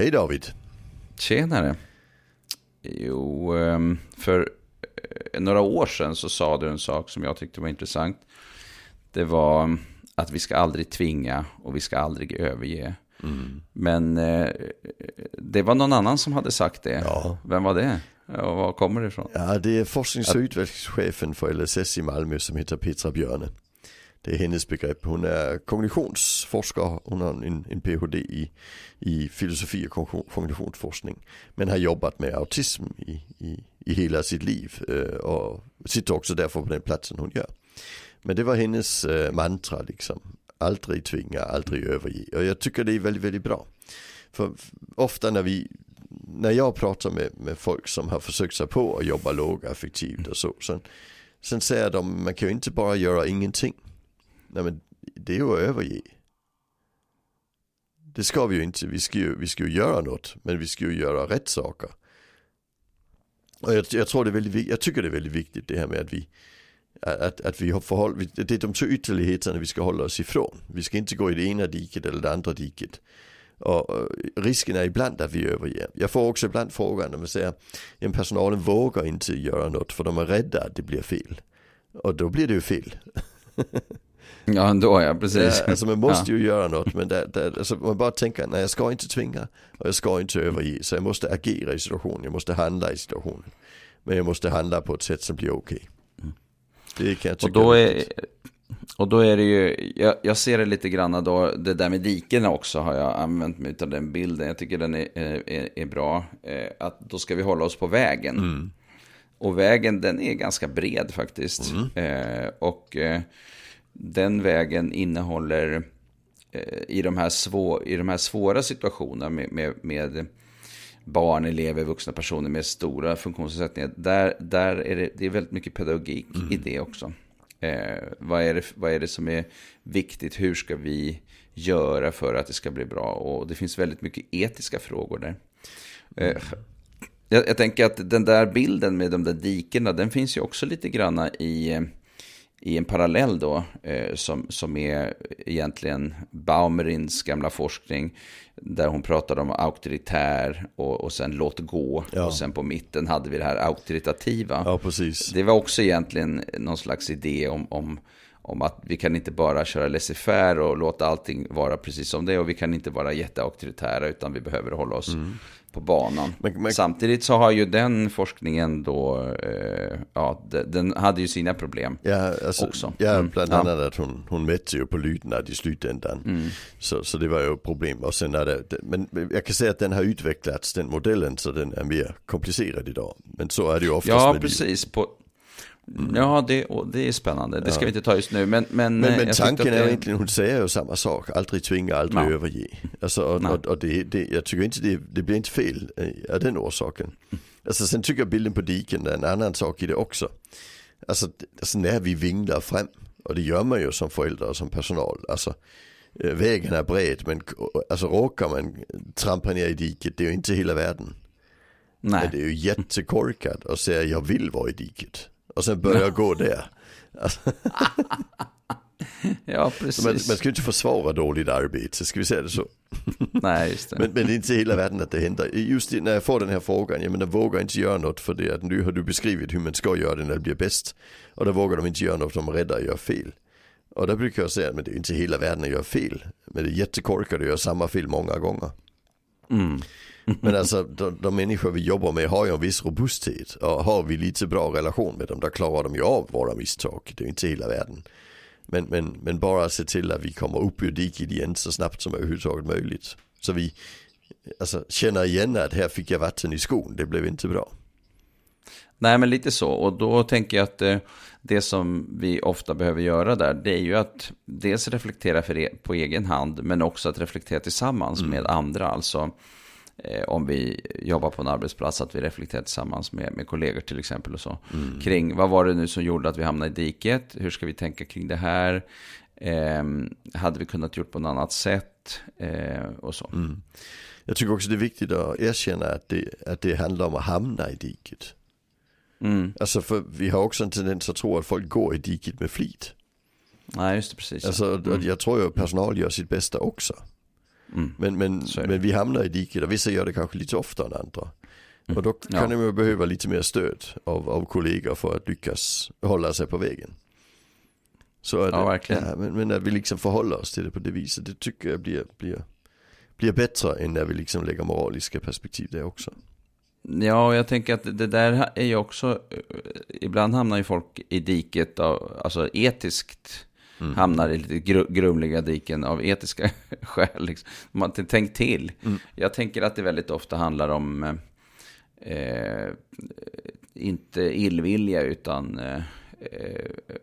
Hej David. Tjenare. Jo, ehm, för eh, några år sedan så sa du en sak som jag tyckte var intressant. Det var att vi ska aldrig tvinga och vi ska aldrig överge. Mm. Men eh, det var någon annan som hade sagt det. Ja. Vem var det? Och var kommer det ifrån? Ja, det är forsknings och utvecklingschefen för LSS i Malmö som heter Petra Björne. Det är hennes begrepp. Hon är kognitionsforskare, hon har en, en PhD i, i filosofi och kognitionsforskning. Men har jobbat med autism i, i, i hela sitt liv øh, och sitter också därför på den platsen hon gör. Men det var hennes øh, mantra liksom. Aldrig tvinga, aldrig överge. Och jag tycker det är väldigt, väldigt bra. För ofta när vi när jag pratar med, med folk som har försökt sig på att jobba lågaffektivt och så. Sen, sen säger de, man kan ju inte bara göra ingenting. Nej men det är ju att överge. Det ska vi ju inte, vi ska ju, vi ska ju göra något, men vi ska ju göra rätt saker. Och jag, jag tror det är väldigt, jag tycker det är väldigt viktigt det här med att vi, att, att vi har förhåll, det är de två ytterligheterna vi ska hålla oss ifrån. Vi ska inte gå i det ena diket eller det andra diket. Och risken är ibland att vi överger. Jag får också ibland frågan när man säger att personalen vågar inte göra något för de är rädda att det blir fel. Och då blir det ju fel. Ja, ändå ja, precis. Ja, alltså man måste ju göra något, men det, det, alltså man bara tänker, nej jag ska inte tvinga och jag ska inte överge, så jag måste agera i situationen, jag måste handla i situationen. Men jag måste handla på ett sätt som blir okej. Okay. Mm. Det kan jag tycka. Och då är, och då är det ju, jag, jag, ser det lite grann då, det där med dikena också har jag använt mig av den bilden. Jag tycker den är, är, är bra. Eh, att då ska vi hålla oss på vägen. Mm. Och vägen den är ganska bred faktiskt. Mm. Eh, och eh, den vägen innehåller eh, i, de här svå, i de här svåra situationerna med, med, med barn, elever, vuxna personer med stora funktionsnedsättningar. Där, där är det, det är väldigt mycket pedagogik mm. i det också. Eh, vad, är det, vad är det som är viktigt? Hur ska vi göra för att det ska bli bra? Och det finns väldigt mycket etiska frågor där. Eh, jag, jag, tänker att den där bilden med de där dikena, den finns ju också lite granna i, i en parallell då, eh, som, som är egentligen Baumerins gamla forskning, där hon pratade om auktoritär och, och sen låt gå. Ja. Och sen på mitten hade vi det här auktoritativa. Ja, precis. Det var också egentligen någon slags idé om, om, om att vi kan inte bara köra laissez-faire och låta allting vara precis som det. Och vi kan inte vara jätteauktoritära utan vi behöver hålla oss mm på banan. Men, men... Samtidigt så har ju den forskningen då, eh, ja, den hade ju sina problem ja, alltså, också. Ja, mm. bland annat ja. att hon, hon mätte ju på lydnad i slutändan. Mm. Så, så det var ju ett problem. Och sen är det, men jag kan säga att den har utvecklats, den modellen, så den är mer komplicerad idag. Men så är det ju oftast Ja, precis. På, Mm. Ja, det, det är spännande. Det ska ja. vi inte ta just nu. Men, men, men, men eh, tanken är det... egentligen, hon säger ju samma sak. Aldrig tvinga, aldrig ja. överge. Alltså, och, och, och det, det, jag tycker inte det, det blir inte fel av den orsaken. Alltså, sen tycker jag bilden på diken är en annan sak i det också. Alltså, alltså när vi vinglar fram, och det gör man ju som förälder och som personal. Alltså, eh, vägen är bred, men alltså, råkar man trampa ner i diket, det är ju inte hela världen. Nej. Men det är ju jättekorkat att säga jag vill vara i diket. Och sen börjar jag gå där. ja, precis. Man, man ska ju inte försvara dåligt arbete, ska vi säga det så? Nej, just det. Men, men det är inte hela världen att det händer. Just när jag får den här frågan, jag menar vågar inte göra något för det att nu har du beskrivit hur man ska göra det när det blir bäst. Och då vågar de inte göra något, de är rädda att göra fel. Och då brukar jag säga, men det är inte hela världen att göra fel. Men det är jättekorkat att göra samma fel många gånger. Mm. Men alltså de, de människor vi jobbar med har ju en viss robusthet. Och har vi lite bra relation med dem, då klarar de ju av våra misstag. Det är ju inte hela världen. Men, men, men bara se till att vi kommer upp ur diket igen så snabbt som överhuvudtaget möjligt. Så vi alltså, känner igen att här fick jag vatten i skon, det blev inte bra. Nej, men lite så. Och då tänker jag att eh, det som vi ofta behöver göra där, det är ju att dels reflektera för e på egen hand, men också att reflektera tillsammans mm. med andra. Alltså eh, om vi jobbar på en arbetsplats, att vi reflekterar tillsammans med, med kollegor till exempel och så. Mm. Kring vad var det nu som gjorde att vi hamnade i diket? Hur ska vi tänka kring det här? Eh, hade vi kunnat gjort på något annat sätt? Eh, och så. Mm. Jag tycker också det är viktigt att erkänna att det, att det handlar om att hamna i diket. Mm. Alltså för vi har också en tendens att tro att folk går i diket med flit. Nej, just det, precis. Alltså, mm. jag tror ju att personal gör sitt bästa också. Mm. Men, men, men vi hamnar i diket och vissa gör det kanske lite oftare än andra. Mm. Och då kan ja. de behöva lite mer stöd av, av kollegor för att lyckas hålla sig på vägen. Så det, ja, verkligen. Ja, men, men när vi liksom förhåller oss till det på det viset, det tycker jag blir, blir, blir bättre än när vi liksom lägger moraliska perspektiv där också. Ja, och jag tänker att det där är ju också, eh, ibland hamnar ju folk i diket av, alltså etiskt, mm. hamnar i lite grumliga diken av etiska skäl. Liksom. Man har inte tänkt till. Mm. Jag tänker att det väldigt ofta handlar om, eh, inte illvilja, utan eh,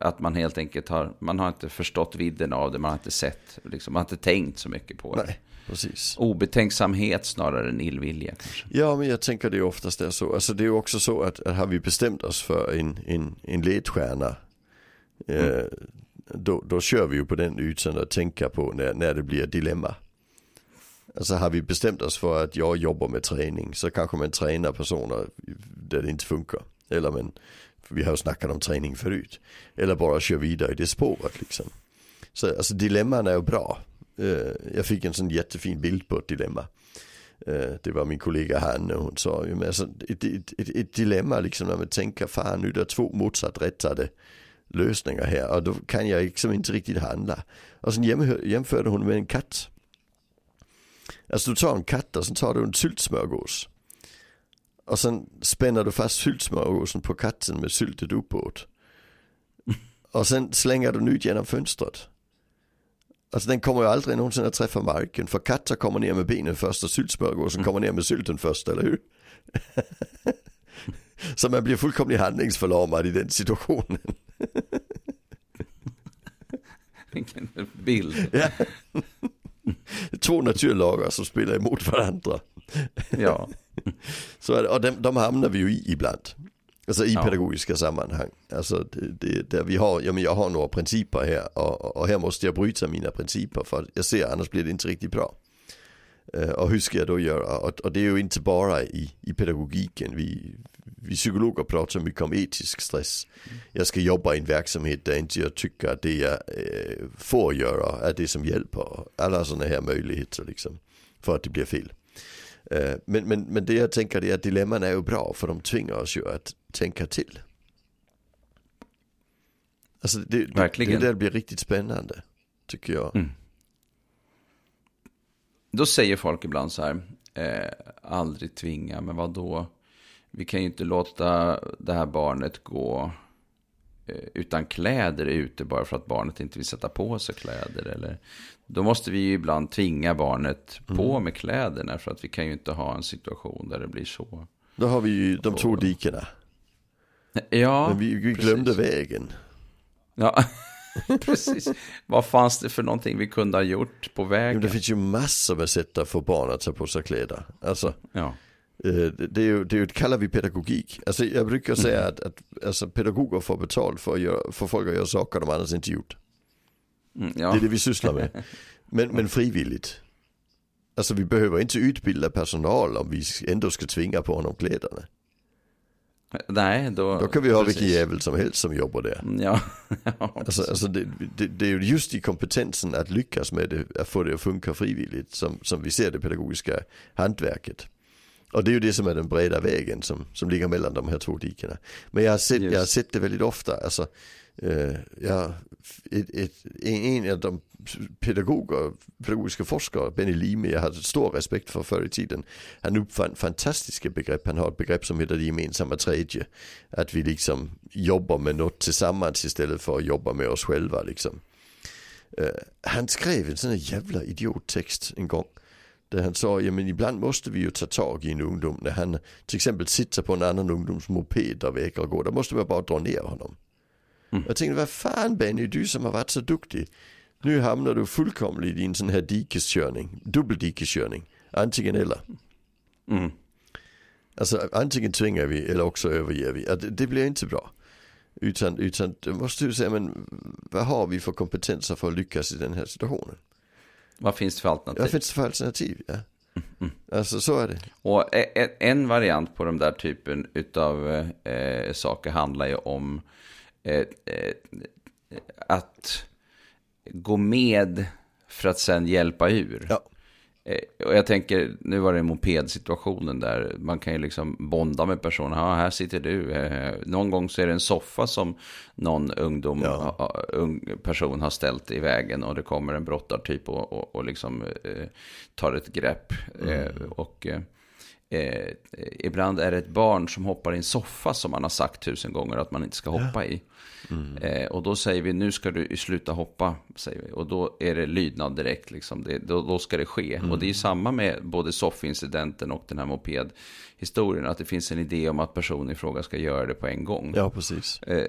att man helt enkelt har, man har inte förstått vidden av det, man har inte sett, liksom, man har inte tänkt så mycket på det. Nej. Precis. Obetänksamhet snarare än illvilja kanske. Ja, men jag tänker det oftast är så. Alltså det är också så att, att har vi bestämt oss för en, en, en ledstjärna eh, mm då, då kör vi ju på den utan att tänka på när, när det blir dilemma. Alltså har vi bestämt oss för att jag jobbar med träning så kanske man tränar personer där det inte funkar. Eller men, vi har ju snackat om träning förut. Eller bara kör vidare i det spåret liksom. Så alltså dilemman är ju bra. Eh, jag fick en sån jättefin bild på ett dilemma. Eh, det var min kollega Hanne hon sa ju, men alltså, ett, ett, ett, ett dilemma liksom när man tänker, fan nu är det två motsatt rättade lösningar här och då kan jag liksom inte riktigt handla. Och sen jämförde hon med en katt. Alltså du tar en katt och sen tar du en syltsmörgås. Och sen spänner du fast syltsmörgåsen på katten med syltet uppåt. Och sen slänger du den ut genom fönstret. Alltså den kommer ju aldrig någonsin att träffa marken. För katter kommer ner med benen först och syltsmörgåsen mm. kommer ner med sylten först, eller hur? Så man blir fullkomligt handlingsförlamad i den situationen. Vilken bild. Ja. Två naturlagar som spelar emot varandra. Ja. Så, och de, de hamnar vi ju i ibland. Alltså i ja. pedagogiska sammanhang. Alltså det, det, där vi har, ja men jag har några principer här och, och här måste jag bryta mina principer för jag ser annars blir det inte riktigt bra. Uh, och hur ska jag då göra? Och, det är ju inte bara i, i pedagogiken. Vi, vi psykologer pratar mycket om etisk stress. Jag ska jobba i en verksamhet där inte jag tycker att det jag uh, får göra är det som hjälper. Alla sådana här möjligheter liksom. För att det blir fel. Uh, men, men, men det jag tänker är att dilemman är ju bra för de tvingar oss ju att tänka till. Alltså det, Verkligen. det där blir riktigt spännande, tycker jag. Mm. Då säger folk ibland så här, eh, aldrig tvinga, men vad då? Vi kan ju inte låta det här barnet gå eh, utan kläder ute bara för att barnet inte vill sätta på sig kläder. Eller, då måste vi ju ibland tvinga barnet på mm. med kläderna för att vi kan ju inte ha en situation där det blir så. Då har vi ju de två dikena. Ja, Men vi, vi glömde precis. vägen. Ja, precis. Vad fanns det för någonting vi kunde ha gjort på vägen? det finns ju massor med sätt att få barn att ta på sig kläder. Alltså, ja. Eh, det, är ju, det, är ju, det kallar vi pedagogik. Alltså jag brukar säga mm. att, att alltså, pedagoger får betalt för, att göra, för folk att göra saker de annars inte gjort. Mm, ja. Det är det vi sysslar med. Men, men frivilligt. Alltså vi behöver inte utbilda personal om vi ändå ska tvinga på honom kläderna. Nej, då... Då kan vi ha precis. vilken jävel som helst som jobbar där. Ja. ja alltså, alltså det, det, det, är ju just i kompetensen att lyckas med det, att få det att funka frivilligt som, som vi ser det pedagogiska hantverket. Och det är ju det som är den breda vägen som, som ligger mellan de här två dikena. Men jag har sett, jag har sett det väldigt ofta. Alltså, eh, jag, ett, ett, en av de pedagoger, pedagogiska forskare, Benny Lime, jag hade stor respekt för förr i tiden. Han uppfann fantastiska begrepp. Han har ett begrepp som heter det gemensamma tredje. Att vi liksom jobbar med något tillsammans istället för att jobba med oss själva liksom. Uh, øh, han skrev en sån här jävla idiottext en gång. Där han sa, ja men ibland måste vi ju ta tag i en ungdom när han till exempel sitter på en annan ungdoms moped och vägrar gå. Då måste man bara dra ner honom. Mm. Jag tänkte, vad fan Benny, du som har varit så duktig. Nu hamnar du fullkomligt i en sån här dikeskörning, dubbeldikeskörning. Antingen eller. Mm. Alltså antingen tvingar vi eller också överger vi. Det, det blir inte bra. Utan, utan måste du säga, men vad har vi för kompetenser för att lyckas i den här situationen? Vad finns det för alternativ? Vad finns det för alternativ? Ja. Mm. Alltså så är det. Och e, e, en variant på de där typen av eh, saker handlar ju om att gå med för att sen hjälpa ur. Ja. Eh, och jag tänker, nu var det mopedsituationen där man kan ju liksom bonda med personen. Ja, här sitter du. Eh, någon gång så är det en soffa som någon ungdom, ja. ung person har ställt i vägen och det kommer en brottartyp och, och, och liksom eh, tar ett grepp. Mm. Eh, och eh, ibland är det ett barn som hoppar i en soffa som man har sagt tusen gånger att man inte ska hoppa i. Mm. Eh, och då säger vi, nu ska du sluta hoppa. Säger vi. Och då är det lydnad direkt, liksom. det, då, då, ska det ske. Mm. Och det är samma med både soffincidenten och den här mopedhistorien. Att det finns en idé om att personen i fråga ska göra det på en gång. Ja, precis. Eh,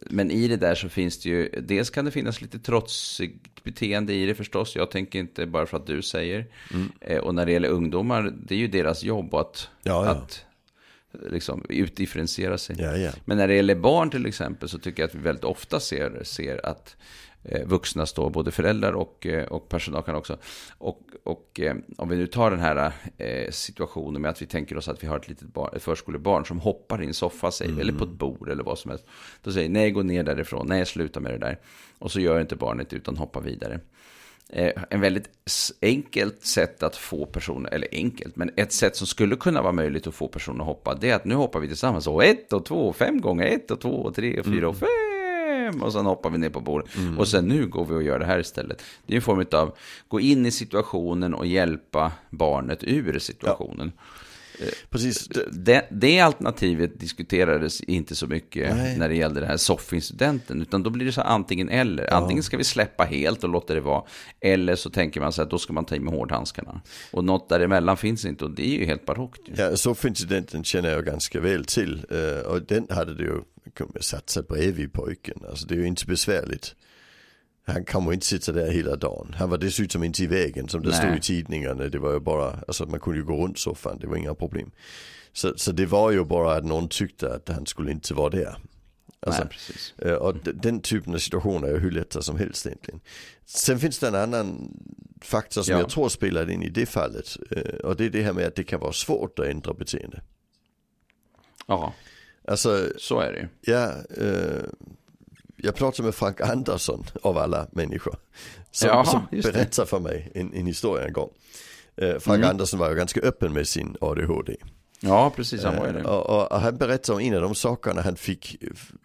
men i det där så finns det ju, dels kan det finnas lite trotsigt beteende i det förstås. Jag tänker inte bara för att du säger. Mm. Eh, och när det gäller ungdomar, det är ju deras jobb att, ja, ja. att liksom utdifferentiera sig. Ja. Men när det gäller barn till exempel så tycker jag att vi väldigt ofta ser, ser att eh, vuxna står, både föräldrar och, eh, och personal kan också. Och, och eh, om vi nu tar den här eh, situationen med att vi tänker oss att vi har ett litet barn, ett förskolebarn som hoppar i en soffa, säger, mm. eller på ett bord eller vad som helst. Då säger nej, gå ner därifrån, nej, sluta med det där. Och så gör inte barnet utan hoppar vidare. Eh, en väldigt enkelt sätt att få personer, eller enkelt, men ett sätt som skulle kunna vara möjligt att få personer att hoppa, det är att nu hoppar vi tillsammans. Och ett och två, fem gånger, ett och två, och tre och fyra mm. och fem. Och sen hoppar vi ner på bordet. Mm. Och sen nu går vi och gör det här istället. Det är en form av gå in i situationen och hjälpa barnet ur situationen. Ja. Precis. Det, det, alternativet diskuterades inte så mycket Nej. när det gällde den här soffincidenten. Utan då blir det så antingen eller. Ja. Antingen ska vi släppa helt och låta det vara. Eller så tänker man sig att då ska man ta i med hårdhandskarna. Och något däremellan finns inte och det är ju helt barockt. Ja, soffincidenten känner jag ganska väl till. Eh, och den hade det ju satt sig bredvid pojken. Alltså det är ju inte besvärligt. Han kommer inte sitta där hela dagen. Han var dessutom inte i vägen som det Nej. stod i tidningarna. Det var ju bara, alltså man kunde ju gå runt soffan, det var inga problem. Så, så det var ju bara att någon tyckte att han skulle inte vara där. Alltså, Nej, och den typen av situationer är hur lätta som helst egentligen. Sen finns det en annan faktor som ja. jag tror spelar in i det fallet. Och det är det här med att det kan vara svårt att ändra beteende. Ja, alltså, så är det. Ja, eh, jag pratade med Frank Andersson av alla människor. Som, Jaha, som berättade för mig en, en historia en gång. Eh, Frank mm. Andersson var ju ganska öppen med sin ADHD. Ja, precis, han var ju det. Eh, och, och, han berättade om en av de sakerna han fick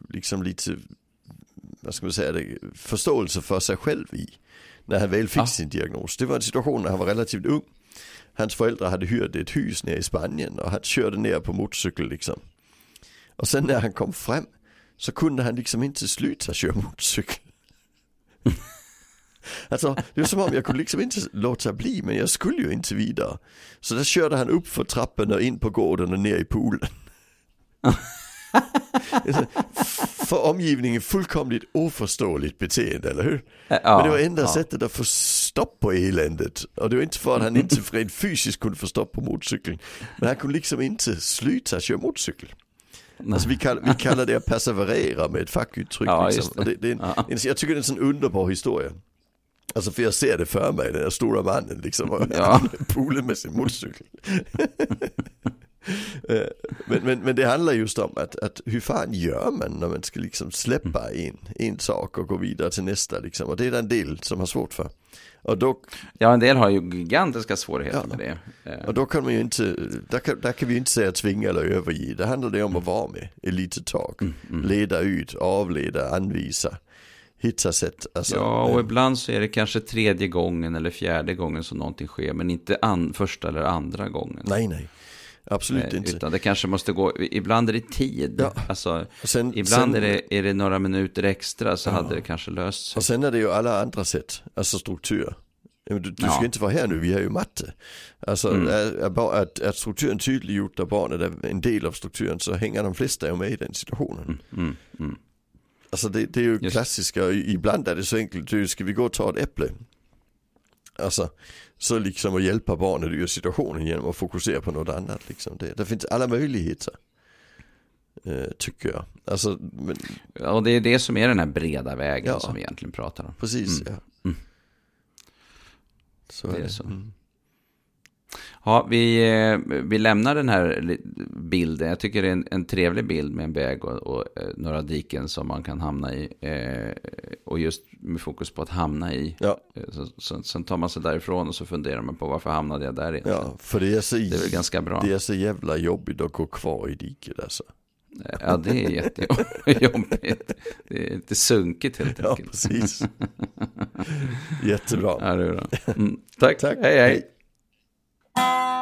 liksom lite, vad ska man säga, det, förståelse för sig själv i. När han väl fick ja. sin diagnos. Det var en situation när han var relativt ung. Hans föräldrar hade hyrt ett hus nere i Spanien och han körde ner på motorcykel liksom. Och sen när han kom fram så kunde han liksom inte sluta köra motorcykel. Alltså det är som om jag kunde liksom inte låta bli men jag skulle ju inte vidare. Så där körde han upp för trappan och in på gården och ner i poolen. för omgivningen fullkomligt oförståeligt beteende, eller hur? Ja, men det var enda ja. sättet att få stopp på eländet. Och det var inte för att han inte rent fysiskt kunde få stopp på motorcykeln. Men han kunde liksom inte sluta köra motorcykel. Alltså vi, kall, vi kallar det att perseverera med ett fackuttryck. Ja, liksom. det. Det, det ja. en, jag tycker det är en sån underbar historia. Alltså för jag ser det för mig, den där stora mannen liksom. Ja. poolen med sin motorcykel. Eh, men, men, men det handlar just om att, att hur fan gör man när man ska liksom släppa en, en sak och gå vidare till nästa liksom. Och det är det en del som har svårt för. Och då, ja, en del har ju gigantiska svårigheter ja, med det. Eh. Och då kan man ju inte, där kan, där kan vi inte säga tvinga eller överge. Det handlar det om att vara med ett litet tag. Mm, mm. Leda ut, avleda, anvisa. Hitta sätt. Alltså, ja, och ibland så är det kanske tredje gången eller fjärde gången som någonting sker. Men inte an, första eller andra gången. Nej, nej. Absolut inte. Utan det kanske måste gå, ibland är det tid. Ja. Alltså, sen, ibland sen, är, det, är det några minuter extra så ja. hade det kanske löst sig. Och sen är det ju alla andra sätt, alltså struktur. Du, du ja. ska inte vara här nu, vi har ju matte. Alltså mm. är, att, att strukturen tydliggjort och barnet är en del av strukturen så hänger de flesta ju med i den situationen. Mm. Mm. mm. Alltså det, det, är ju Just. klassiska, ibland är det så enkelt, du, ska vi gå och ta ett äpple? Alltså, så liksom att hjälpa barnet ur situationen genom att fokusera på något annat. Liksom. Det, det finns alla möjligheter. Eh, tycker jag. Alltså, men... Och det är det som är den här breda vägen ja. som vi egentligen pratar om. Precis, mm. ja. Mm. Så det är, det. så. Mm. Ja, vi, eh, vi lämnar den här bilden. Jag tycker det är en, en trevlig bild med en väg och, och eh, några diken som man kan hamna i. Eh, och just med fokus på att hamna i. Ja. Så, så, sen tar man sig därifrån och så funderar man på varför hamnade jag där egentligen. Ja, för det är, så, det är väl ganska bra. Det är så jävla jobbigt att gå kvar i diket alltså. Ja, det är jättejobbigt. Det är lite sunkigt helt enkelt. Ja, precis. Jättebra. Ja, det är bra. Mm, tack. tack. hej. hej. hej. you